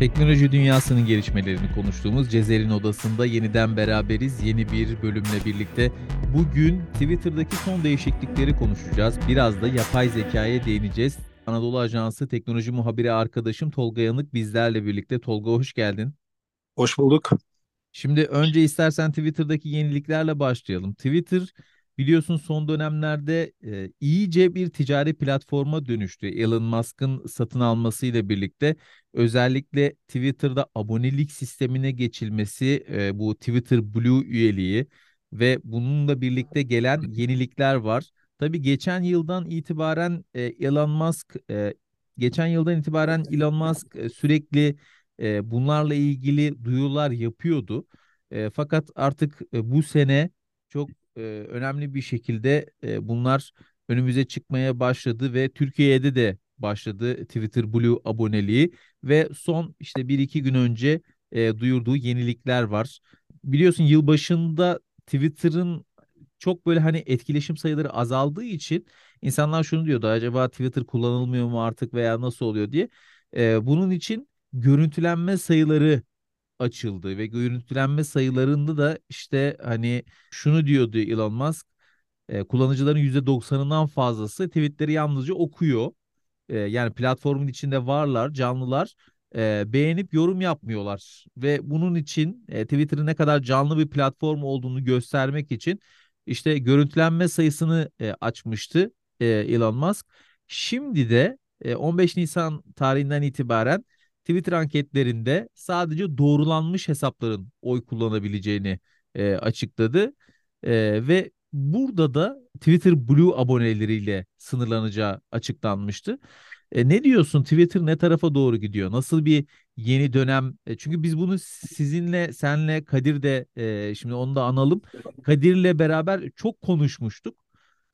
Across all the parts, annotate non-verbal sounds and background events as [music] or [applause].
Teknoloji dünyasının gelişmelerini konuştuğumuz Cezer'in odasında yeniden beraberiz. Yeni bir bölümle birlikte bugün Twitter'daki son değişiklikleri konuşacağız. Biraz da yapay zekaya değineceğiz. Anadolu Ajansı teknoloji muhabiri arkadaşım Tolga Yanık bizlerle birlikte. Tolga hoş geldin. Hoş bulduk. Şimdi önce istersen Twitter'daki yeniliklerle başlayalım. Twitter biliyorsun son dönemlerde e, iyice bir ticari platforma dönüştü. Elon Musk'ın satın almasıyla birlikte özellikle Twitter'da abonelik sistemine geçilmesi, e, bu Twitter Blue üyeliği ve bununla birlikte gelen yenilikler var. Tabii geçen yıldan itibaren e, Elon Musk e, geçen yıldan itibaren Elon Musk e, sürekli e, bunlarla ilgili duyurular yapıyordu. E, fakat artık e, bu sene çok e, önemli bir şekilde e, bunlar önümüze çıkmaya başladı ve Türkiye'de de başladı Twitter Blue aboneliği ve son işte bir iki gün önce e, duyurduğu yenilikler var. Biliyorsun yılbaşında Twitter'ın çok böyle hani etkileşim sayıları azaldığı için insanlar şunu diyordu acaba Twitter kullanılmıyor mu artık veya nasıl oluyor diye. E, bunun için görüntülenme sayıları açıldı ve görüntülenme sayılarında da işte hani şunu diyordu Elon Musk e, kullanıcıların %90'ından fazlası tweetleri yalnızca okuyor. E, yani platformun içinde varlar, canlılar e, beğenip yorum yapmıyorlar ve bunun için e, Twitter'ın ne kadar canlı bir platform olduğunu göstermek için işte görüntülenme sayısını e, açmıştı e, Elon Musk. Şimdi de e, 15 Nisan tarihinden itibaren Twitter anketlerinde sadece doğrulanmış hesapların oy kullanabileceğini e, açıkladı. E, ve burada da Twitter Blue aboneleriyle sınırlanacağı açıklanmıştı. E, ne diyorsun? Twitter ne tarafa doğru gidiyor? Nasıl bir yeni dönem? E, çünkü biz bunu sizinle, senle, Kadir de e, şimdi onu da analım. Kadir'le beraber çok konuşmuştuk.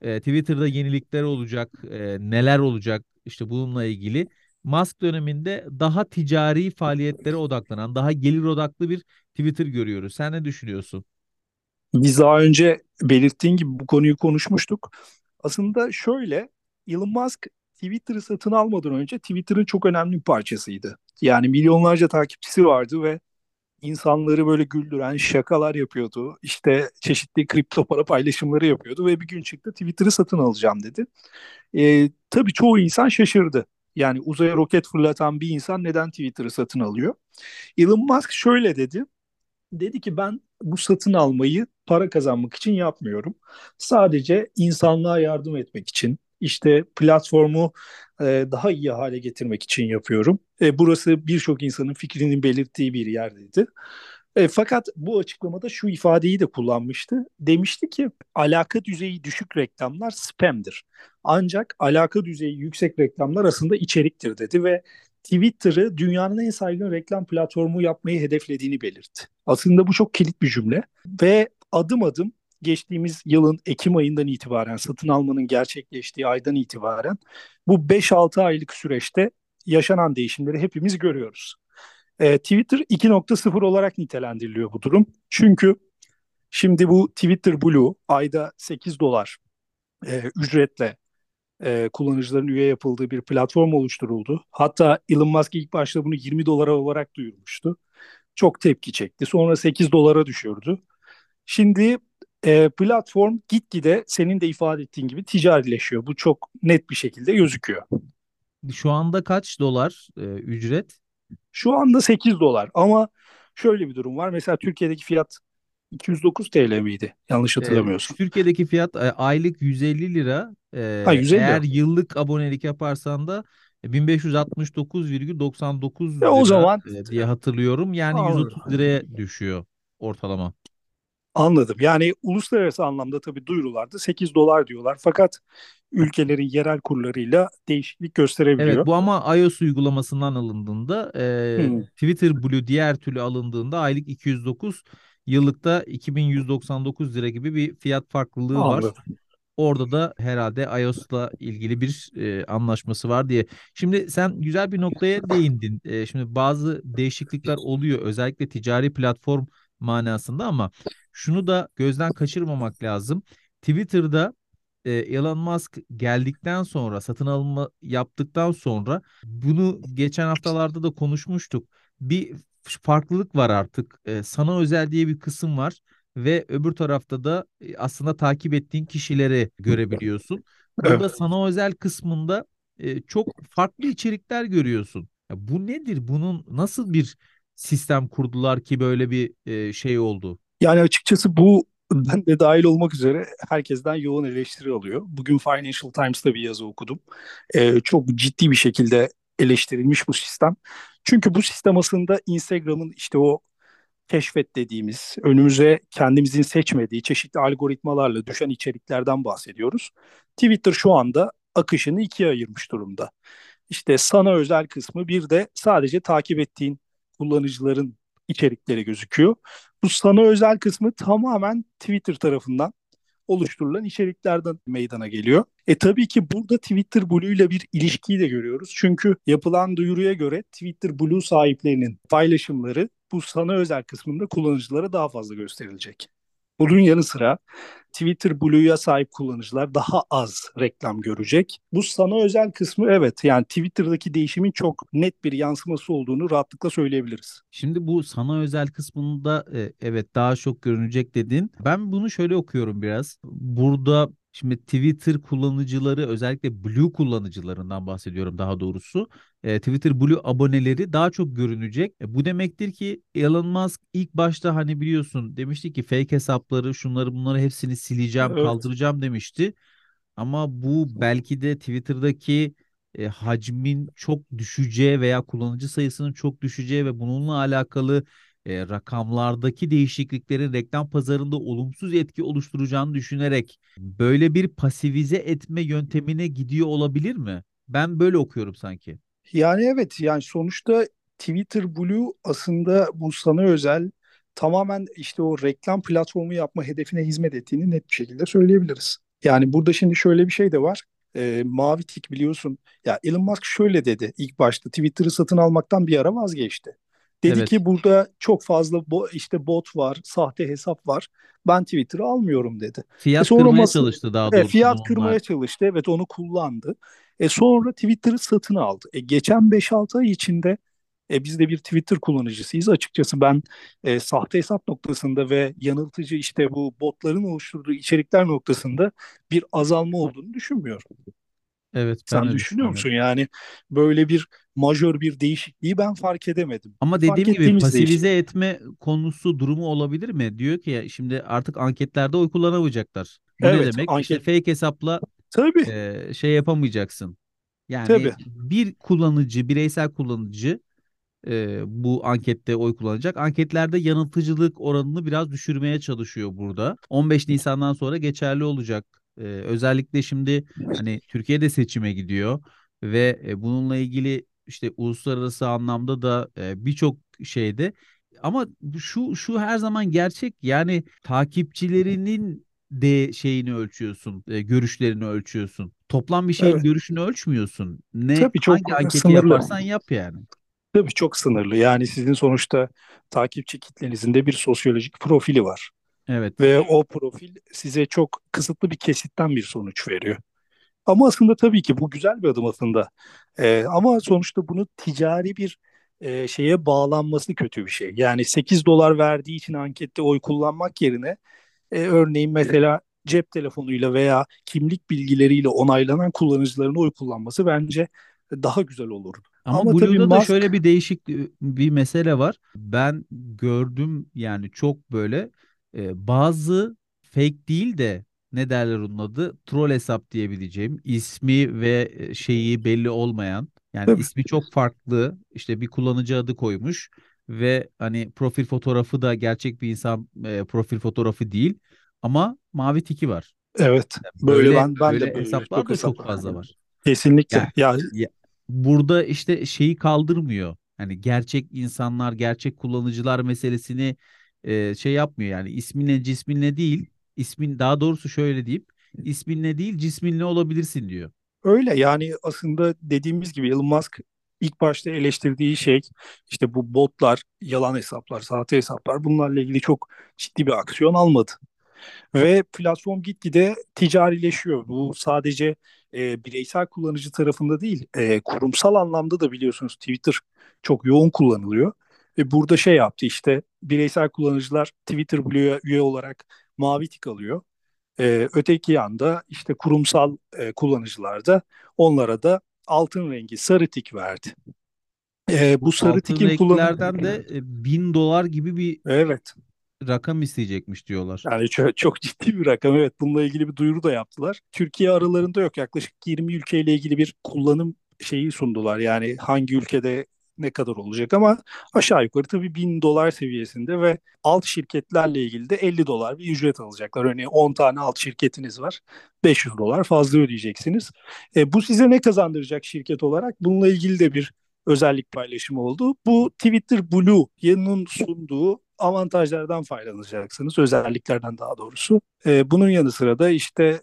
E, Twitter'da yenilikler olacak, e, neler olacak işte bununla ilgili. Musk döneminde daha ticari faaliyetlere odaklanan, daha gelir odaklı bir Twitter görüyoruz. Sen ne düşünüyorsun? Biz daha önce belirttiğin gibi bu konuyu konuşmuştuk. Aslında şöyle, Elon Musk Twitter'ı satın almadan önce Twitter'ın çok önemli bir parçasıydı. Yani milyonlarca takipçisi vardı ve insanları böyle güldüren şakalar yapıyordu. İşte çeşitli kripto para paylaşımları yapıyordu ve bir gün çıktı Twitter'ı satın alacağım dedi. Ee, tabii çoğu insan şaşırdı. Yani uzaya roket fırlatan bir insan neden Twitter'ı satın alıyor? Elon Musk şöyle dedi. Dedi ki ben bu satın almayı para kazanmak için yapmıyorum. Sadece insanlığa yardım etmek için, işte platformu e, daha iyi hale getirmek için yapıyorum. E, burası birçok insanın fikrinin belirttiği bir yer dedi. E, fakat bu açıklamada şu ifadeyi de kullanmıştı. Demişti ki alaka düzeyi düşük reklamlar spamdir. Ancak alaka düzeyi yüksek reklamlar aslında içeriktir dedi ve Twitter'ı dünyanın en saygın reklam platformu yapmayı hedeflediğini belirtti. Aslında bu çok kilit bir cümle ve adım adım geçtiğimiz yılın Ekim ayından itibaren satın almanın gerçekleştiği aydan itibaren bu 5-6 aylık süreçte yaşanan değişimleri hepimiz görüyoruz. E, Twitter 2.0 olarak nitelendiriliyor bu durum. Çünkü şimdi bu Twitter Blue ayda 8 dolar e, ücretle e, kullanıcıların üye yapıldığı bir platform oluşturuldu. Hatta Elon Musk ilk başta bunu 20 dolara olarak duyurmuştu. Çok tepki çekti. Sonra 8 dolara düşürdü. Şimdi e, platform gitgide senin de ifade ettiğin gibi ticarileşiyor. Bu çok net bir şekilde gözüküyor. Şu anda kaç dolar e, ücret? Şu anda 8 dolar ama şöyle bir durum var. Mesela Türkiye'deki fiyat 209 TL miydi? Yanlış hatırlamıyorsun. E, Türkiye'deki fiyat e, aylık 150 lira. E, ha, 150 eğer yıllık abonelik yaparsan da 1569,99 lira o zaman e, diye hatırlıyorum. Yani Anladım. 130 liraya düşüyor ortalama. Anladım. Yani uluslararası anlamda tabii duyurularda 8 dolar diyorlar. Fakat ülkelerin yerel kurlarıyla değişiklik gösterebiliyor. Evet bu ama iOS uygulamasından alındığında e, hmm. Twitter Blue diğer türlü alındığında aylık 209 yıllıkta 2199 lira gibi bir fiyat farklılığı Anladım. var. Orada da herhalde iOS'la ilgili bir e, anlaşması var diye. Şimdi sen güzel bir noktaya değindin. E, şimdi bazı değişiklikler oluyor özellikle ticari platform manasında ama şunu da gözden kaçırmamak lazım. Twitter'da e, Elon Musk geldikten sonra satın alma yaptıktan sonra bunu geçen haftalarda da konuşmuştuk. bir farklılık var artık. E, sana özel diye bir kısım var ve öbür tarafta da e, aslında takip ettiğin kişileri görebiliyorsun. Burada Evet. sana özel kısmında e, çok farklı içerikler görüyorsun. Ya bu nedir? Bunun nasıl bir sistem kurdular ki böyle bir e, şey oldu? Yani açıkçası bu ben de dahil olmak üzere herkesten yoğun eleştiri alıyor. Bugün Financial Times'ta bir yazı okudum. Ee, çok ciddi bir şekilde eleştirilmiş bu sistem. Çünkü bu sistem aslında Instagram'ın işte o keşfet dediğimiz, önümüze kendimizin seçmediği çeşitli algoritmalarla düşen içeriklerden bahsediyoruz. Twitter şu anda akışını ikiye ayırmış durumda. İşte sana özel kısmı bir de sadece takip ettiğin kullanıcıların içerikleri gözüküyor. Bu sana özel kısmı tamamen Twitter tarafından oluşturulan içeriklerden meydana geliyor. E tabii ki burada Twitter Blue ile bir ilişkiyi de görüyoruz. Çünkü yapılan duyuruya göre Twitter Blue sahiplerinin paylaşımları bu sana özel kısmında kullanıcılara daha fazla gösterilecek. Bunun yanı sıra Twitter Blue'ya sahip kullanıcılar daha az reklam görecek. Bu sana özel kısmı evet yani Twitter'daki değişimin çok net bir yansıması olduğunu rahatlıkla söyleyebiliriz. Şimdi bu sana özel kısmında e, evet daha çok görünecek dedin. Ben bunu şöyle okuyorum biraz. Burada şimdi Twitter kullanıcıları özellikle Blue kullanıcılarından bahsediyorum daha doğrusu. E, Twitter Blue aboneleri daha çok görünecek. E, bu demektir ki Elon Musk ilk başta hani biliyorsun demişti ki fake hesapları şunları bunları hepsini sileceğim Evet. kaldıracağım demişti. Ama bu belki de Twitter'daki e, hacmin çok düşeceği veya kullanıcı sayısının çok düşeceği ve bununla alakalı e, rakamlardaki değişikliklerin reklam pazarında olumsuz etki oluşturacağını düşünerek böyle bir pasivize etme yöntemine gidiyor olabilir mi? Ben böyle okuyorum sanki. Yani evet yani sonuçta Twitter Blue aslında bu sana özel tamamen işte o reklam platformu yapma hedefine hizmet ettiğini net bir şekilde söyleyebiliriz. Yani burada şimdi şöyle bir şey de var. Ee, Mavi Tik biliyorsun. Ya Elon Musk şöyle dedi ilk başta Twitter'ı satın almaktan bir ara vazgeçti. Dedi Evet. ki burada çok fazla bo işte bot var, sahte hesap var. Ben Twitter'ı almıyorum dedi. E Fiyat sonra kırmaya masa, çalıştı daha e, doğrusu fiyat bununla. kırmaya çalıştı. Evet onu kullandı. E sonra Twitter'ı satın aldı. E geçen 5-6 ay içinde e biz de bir Twitter kullanıcısıyız. Açıkçası ben e, sahte hesap noktasında ve yanıltıcı işte bu botların oluşturduğu içerikler noktasında bir azalma olduğunu düşünmüyorum. Evet ben Sen düşünüyor musun? Yani böyle bir majör bir değişikliği ben fark edemedim. Ama Fark dediğim gibi değişiklik. pasivize etme konusu durumu olabilir mi? Diyor ki ya şimdi artık anketlerde oy kullanamayacaklar. Bu ne Evet, demek? İşte anket fake hesapla tabii e, şey yapamayacaksın. Yani tabii. bir kullanıcı, bireysel kullanıcı e, bu ankette oy kullanacak. Anketlerde yanıltıcılık oranını biraz düşürmeye çalışıyor burada. 15 Nisan'dan sonra geçerli olacak. E, özellikle şimdi hani Türkiye'de seçime gidiyor ve e, bununla ilgili işte uluslararası anlamda da e, birçok şeyde ama şu şu her zaman gerçek yani takipçilerinin de şeyini ölçüyorsun, e, görüşlerini ölçüyorsun. Toplam bir şeyin Evet. görüşünü ölçmüyorsun. Ne Tabii çok hangi anketi sınırlı. yaparsan yap yani. Tabii çok sınırlı. Yani sizin sonuçta takipçi kitlenizin de bir sosyolojik profili var. Evet. Ve o profil size çok kısıtlı bir kesitten bir sonuç veriyor. Ama aslında tabii ki bu güzel bir adım aslında. Ee, ama sonuçta bunu ticari bir e, şeye bağlanması kötü bir şey. Yani 8 dolar verdiği için ankette oy kullanmak yerine e, örneğin mesela cep telefonuyla veya kimlik bilgileriyle onaylanan kullanıcıların oy kullanması bence daha güzel olurdu. Ama Ama tabii Blue'da da şöyle Musk bir değişik e, bir mesele var. Ben gördüm yani çok böyle e, bazı fake değil de ne derler onun adı? Troll hesap diyebileceğim. ismi ve e, şeyi belli olmayan yani tabii, ismi çok farklı işte bir kullanıcı adı koymuş ve hani profil fotoğrafı da gerçek bir insan e, profil fotoğrafı değil ama mavi tiki var. evet böyle Böyle ben ben de böyle böyle hesaplar çok da çok hesaplar. fazla var. Kesinlikle. Ya, Ya ya burada işte şeyi kaldırmıyor. Hani gerçek insanlar, gerçek kullanıcılar meselesini e, şey yapmıyor. Yani isminle cisminle değil, ismin daha doğrusu şöyle deyip isminle değil cisminle olabilirsin diyor. öyle yani aslında dediğimiz gibi Elon Musk ilk başta eleştirdiği şey işte bu botlar, yalan hesaplar, sahte hesaplar bunlarla ilgili çok ciddi bir aksiyon almadı. Ve platform gitgide ticarileşiyor. Bu sadece e, bireysel kullanıcı tarafında değil, e, kurumsal anlamda da biliyorsunuz Twitter çok yoğun kullanılıyor. Ve burada şey yaptı işte bireysel kullanıcılar Twitter Blue'ya üye olarak mavi tik alıyor. Ee, öteki yanda işte kurumsal e, kullanıcılar da onlara da altın rengi sarı tik verdi. Ee, bu sarı altın tikin kullanımı... de e, bin dolar gibi bir evet rakam isteyecekmiş diyorlar. Yani çok, çok ciddi bir rakam. Evet bununla ilgili bir duyuru da yaptılar. Türkiye aralarında yok. Yaklaşık 20 ülkeyle ilgili bir kullanım şeyi sundular. Yani hangi ülkede ne kadar olacak ama aşağı yukarı tabii 1000 dolar seviyesinde ve alt şirketlerle ilgili de 50 dolar bir ücret alacaklar. Örneğin 10 tane alt şirketiniz var. 500 dolar fazla ödeyeceksiniz. E, bu size ne kazandıracak şirket olarak? Bununla ilgili de bir özellik paylaşımı oldu. Bu Twitter Blue yanının sunduğu avantajlardan faydalanacaksınız, özelliklerden daha doğrusu. E, bunun yanı sıra da işte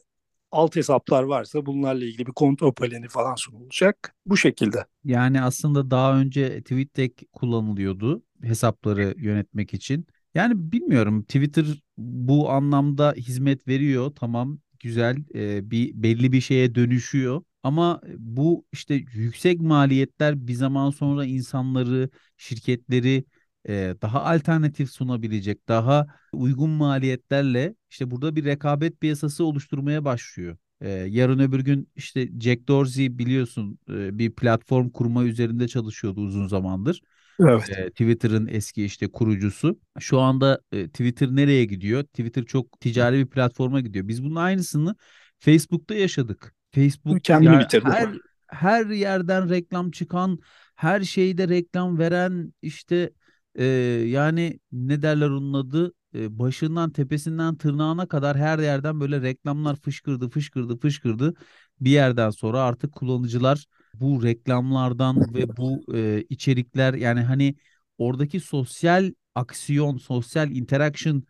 alt hesaplar varsa bunlarla ilgili bir kontrol paneli falan sunulacak. Bu şekilde. Yani aslında daha önce TweetDeck kullanılıyordu hesapları yönetmek için. Yani bilmiyorum Twitter bu anlamda hizmet veriyor tamam güzel e, bir belli bir şeye dönüşüyor. Ama bu işte yüksek maliyetler bir zaman sonra insanları, şirketleri e, daha alternatif sunabilecek, daha uygun maliyetlerle işte burada bir rekabet piyasası oluşturmaya başlıyor. E, yarın öbür gün işte Jack Dorsey biliyorsun e, bir platform kurma üzerinde çalışıyordu uzun zamandır. Evet. E, Twitter'ın eski işte kurucusu. Şu anda e, Twitter nereye gidiyor? Twitter çok ticari bir platforma gidiyor. Biz bunun aynısını Facebook'ta yaşadık. Facebook kendini yani bitirdi. Her, her yerden reklam çıkan, her şeyde reklam veren işte e, yani ne derler onun adı e, başından tepesinden tırnağına kadar her yerden böyle reklamlar fışkırdı fışkırdı fışkırdı. Bir yerden sonra artık kullanıcılar bu reklamlardan ve bu e, içerikler yani hani oradaki sosyal aksiyon, sosyal interaction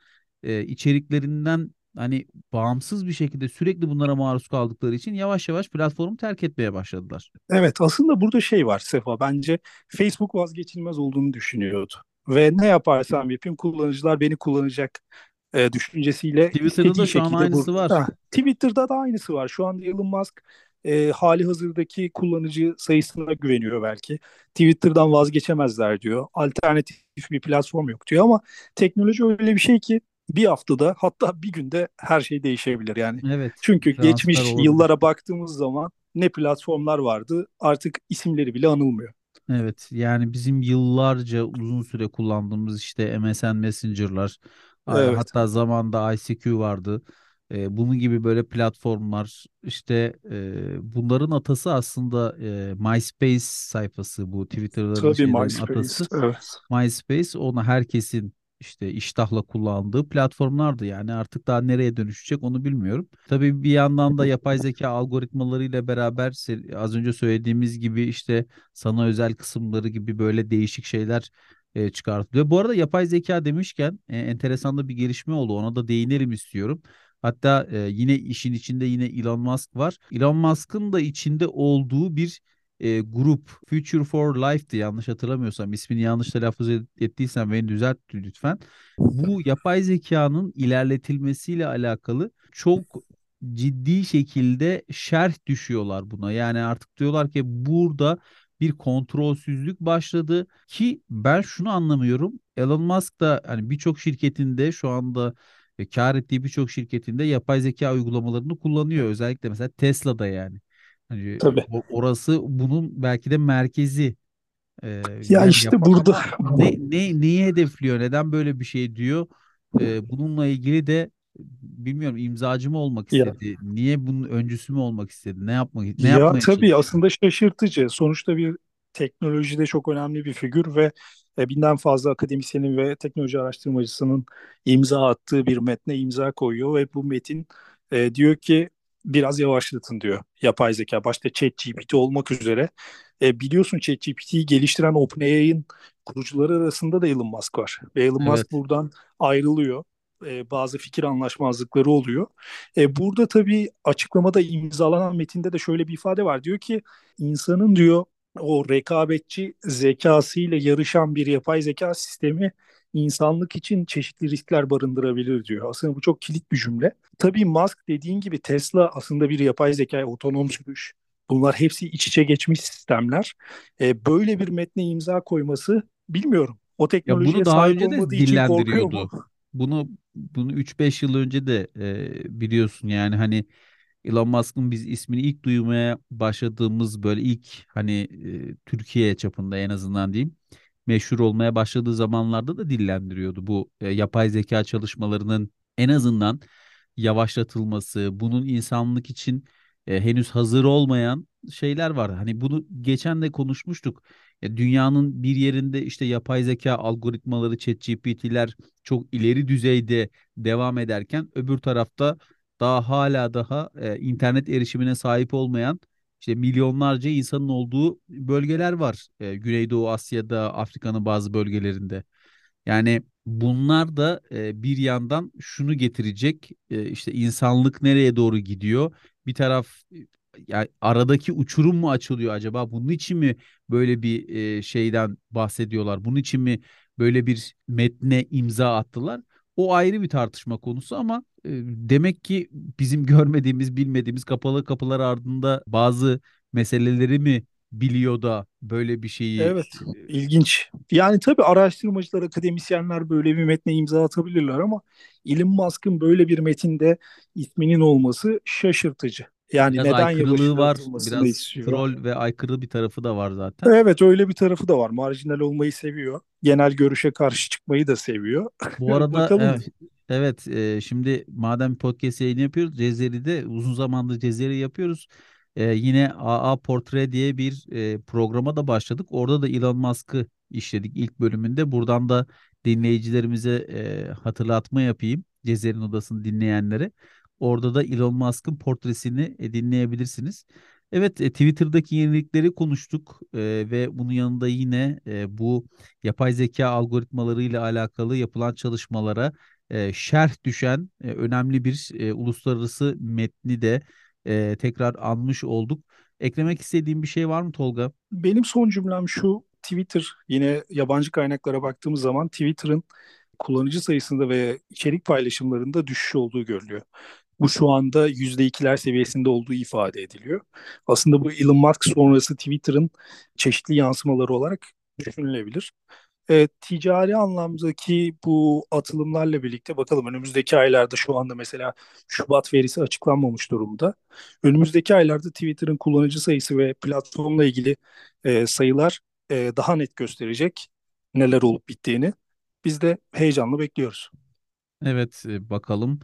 e, içeriklerinden hani bağımsız bir şekilde sürekli bunlara maruz kaldıkları için yavaş yavaş platformu terk etmeye başladılar. Evet aslında burada şey var Sefa bence Facebook vazgeçilmez olduğunu düşünüyordu. Ve ne yaparsam yapayım kullanıcılar beni kullanacak e, düşüncesiyle Twitter'da da şu an aynısı bu... var. Ha, Twitter'da da aynısı var. Şu anda Elon Musk e, hali hazırdaki kullanıcı sayısına güveniyor belki. Twitter'dan vazgeçemezler diyor. Alternatif bir platform yok diyor ama teknoloji öyle bir şey ki bir haftada hatta bir günde her şey değişebilir yani. Evet. Çünkü geçmiş olabilir. yıllara baktığımız zaman ne platformlar vardı artık isimleri bile anılmıyor. Evet yani bizim yıllarca uzun süre kullandığımız işte MSN Messenger'lar evet. hatta zamanda ICQ vardı. E, bunun gibi böyle platformlar işte e, bunların atası aslında e, MySpace sayfası bu Twitter'ların Tabii şeylerin MySpace, atası. Evet. MySpace ona herkesin işte iştahla kullandığı platformlardı. Yani artık daha nereye dönüşecek onu bilmiyorum. Tabii bir yandan da yapay zeka algoritmalarıyla beraber az önce söylediğimiz gibi işte sana özel kısımları gibi böyle değişik şeyler e, çıkartılıyor. Bu arada yapay zeka demişken e, enteresan da bir gelişme oldu. Ona da değinelim istiyorum. Hatta e, yine işin içinde yine Elon Musk var. Elon Musk'ın da içinde olduğu bir e, grup Future for Life'tı yanlış hatırlamıyorsam ismini yanlış telaffuz ettiysem beni düzelt lütfen. Bu yapay zekanın ilerletilmesiyle alakalı çok ciddi şekilde şerh düşüyorlar buna. Yani artık diyorlar ki burada bir kontrolsüzlük başladı ki ben şunu anlamıyorum. Elon Musk da hani birçok şirketinde şu anda e, kar ettiği birçok şirketinde yapay zeka uygulamalarını kullanıyor. Özellikle mesela Tesla'da yani. Hani Tabii. orası bunun belki de merkezi. Ee, ya yani işte burada ne, [laughs] ne neyi hedefliyor? Neden böyle bir şey diyor? Ee, bununla ilgili de bilmiyorum imzacı mı olmak istedi? Ya. Niye bunun öncüsü mü olmak istedi? Ne yapmak ne ya yapmaya tabii çalışıyor? aslında şaşırtıcı. Sonuçta bir teknolojide çok önemli bir figür ve e, binden fazla akademisyenin ve teknoloji araştırmacısının imza attığı bir metne imza koyuyor ve bu metin e, diyor ki biraz yavaşlatın diyor yapay zeka. Başta ChatGPT olmak üzere. E, biliyorsun ChatGPT'yi geliştiren OpenAI'nin kurucuları arasında da Elon Musk var. Ve Elon evet. Musk buradan ayrılıyor. E, bazı fikir anlaşmazlıkları oluyor. E, burada tabii açıklamada imzalanan metinde de şöyle bir ifade var. Diyor ki insanın diyor o rekabetçi zekasıyla yarışan bir yapay zeka sistemi insanlık için çeşitli riskler barındırabilir diyor. Aslında bu çok kilit bir cümle. Tabii Musk dediğin gibi Tesla aslında bir yapay zeka, otonom sürüş. Bunlar hepsi iç içe geçmiş sistemler. E, böyle bir metne imza koyması bilmiyorum. O teknolojiye ya bunu daha sahip önce de dillendiriyordu. Bunu bunu 3-5 yıl önce de e, biliyorsun yani hani Elon Musk'ın biz ismini ilk duymaya başladığımız böyle ilk hani e, Türkiye çapında en azından diyeyim meşhur olmaya başladığı zamanlarda da dillendiriyordu bu e, yapay zeka çalışmalarının en azından yavaşlatılması, bunun insanlık için e, henüz hazır olmayan şeyler var. Hani bunu geçen de konuşmuştuk. Ya dünyanın bir yerinde işte yapay zeka algoritmaları, ChatGPT'ler çok ileri düzeyde devam ederken öbür tarafta daha hala daha e, internet erişimine sahip olmayan işte milyonlarca insanın olduğu bölgeler var. E, Güneydoğu Asya'da, Afrika'nın bazı bölgelerinde. Yani bunlar da e, bir yandan şunu getirecek e, işte insanlık nereye doğru gidiyor? Bir taraf yani aradaki uçurum mu açılıyor acaba? Bunun için mi böyle bir e, şeyden bahsediyorlar? Bunun için mi böyle bir metne imza attılar? O ayrı bir tartışma konusu ama e, demek ki bizim [laughs] görmediğimiz, bilmediğimiz kapalı kapılar ardında bazı meseleleri mi biliyor da böyle bir şeyi Evet, ilginç. Yani tabii araştırmacılar, akademisyenler böyle bir metne imza atabilirler ama Elon Musk'ın böyle bir metinde isminin olması şaşırtıcı. Yani biraz neden aykırılığı var, biraz istiyor? troll ve aykırı bir tarafı da var zaten. Evet, öyle bir tarafı da var. Marjinal olmayı seviyor. Genel görüşe karşı çıkmayı da seviyor. Bu arada [laughs] evet e, şimdi madem podcast yayını yapıyoruz Cezeri'de uzun zamandır Cezeri yapıyoruz. E, yine AA Portre diye bir e, programa da başladık. Orada da Elon Musk'ı işledik ilk bölümünde. Buradan da dinleyicilerimize e, hatırlatma yapayım. Cezeri'nin odasını dinleyenlere. Orada da Elon Musk'ın portresini e, dinleyebilirsiniz. Evet, e, Twitter'daki yenilikleri konuştuk e, ve bunun yanında yine e, bu yapay zeka algoritmalarıyla alakalı yapılan çalışmalara e, şerh düşen e, önemli bir e, uluslararası metni de e, tekrar anmış olduk. Eklemek istediğim bir şey var mı Tolga? Benim son cümlem şu. Twitter yine yabancı kaynaklara baktığımız zaman Twitter'ın kullanıcı sayısında ve içerik paylaşımlarında düşüş olduğu görülüyor. Bu şu anda %2'ler seviyesinde olduğu ifade ediliyor. Aslında bu Elon Musk sonrası Twitter'ın çeşitli yansımaları olarak düşünülebilir. E, ticari anlamdaki bu atılımlarla birlikte bakalım önümüzdeki aylarda şu anda mesela Şubat verisi açıklanmamış durumda. Önümüzdeki aylarda Twitter'ın kullanıcı sayısı ve platformla ilgili e, sayılar e, daha net gösterecek neler olup bittiğini. Biz de heyecanla bekliyoruz. Evet, e, bakalım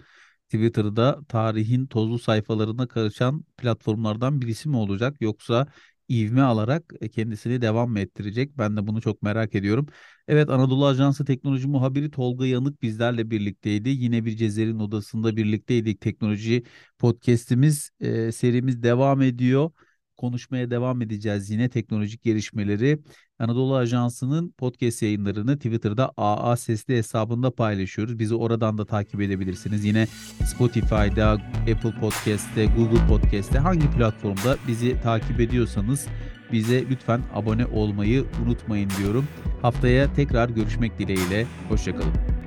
Twitter'da tarihin tozlu sayfalarına karışan platformlardan birisi mi olacak yoksa ivme alarak e, kendisini devam mı ettirecek? Ben de bunu çok merak ediyorum. Evet Anadolu Ajansı teknoloji muhabiri Tolga Yanık bizlerle birlikteydi. Yine bir Cezer'in odasında birlikteydik. Teknoloji podcast'imiz e, serimiz devam ediyor. Konuşmaya devam edeceğiz yine teknolojik gelişmeleri. Anadolu Ajansı'nın podcast yayınlarını Twitter'da AA Sesli hesabında paylaşıyoruz. Bizi oradan da takip edebilirsiniz. Yine Spotify'da, Apple Podcast'te, Google Podcast'te hangi platformda bizi takip ediyorsanız bize lütfen abone olmayı unutmayın diyorum. Haftaya tekrar görüşmek dileğiyle. Hoşçakalın.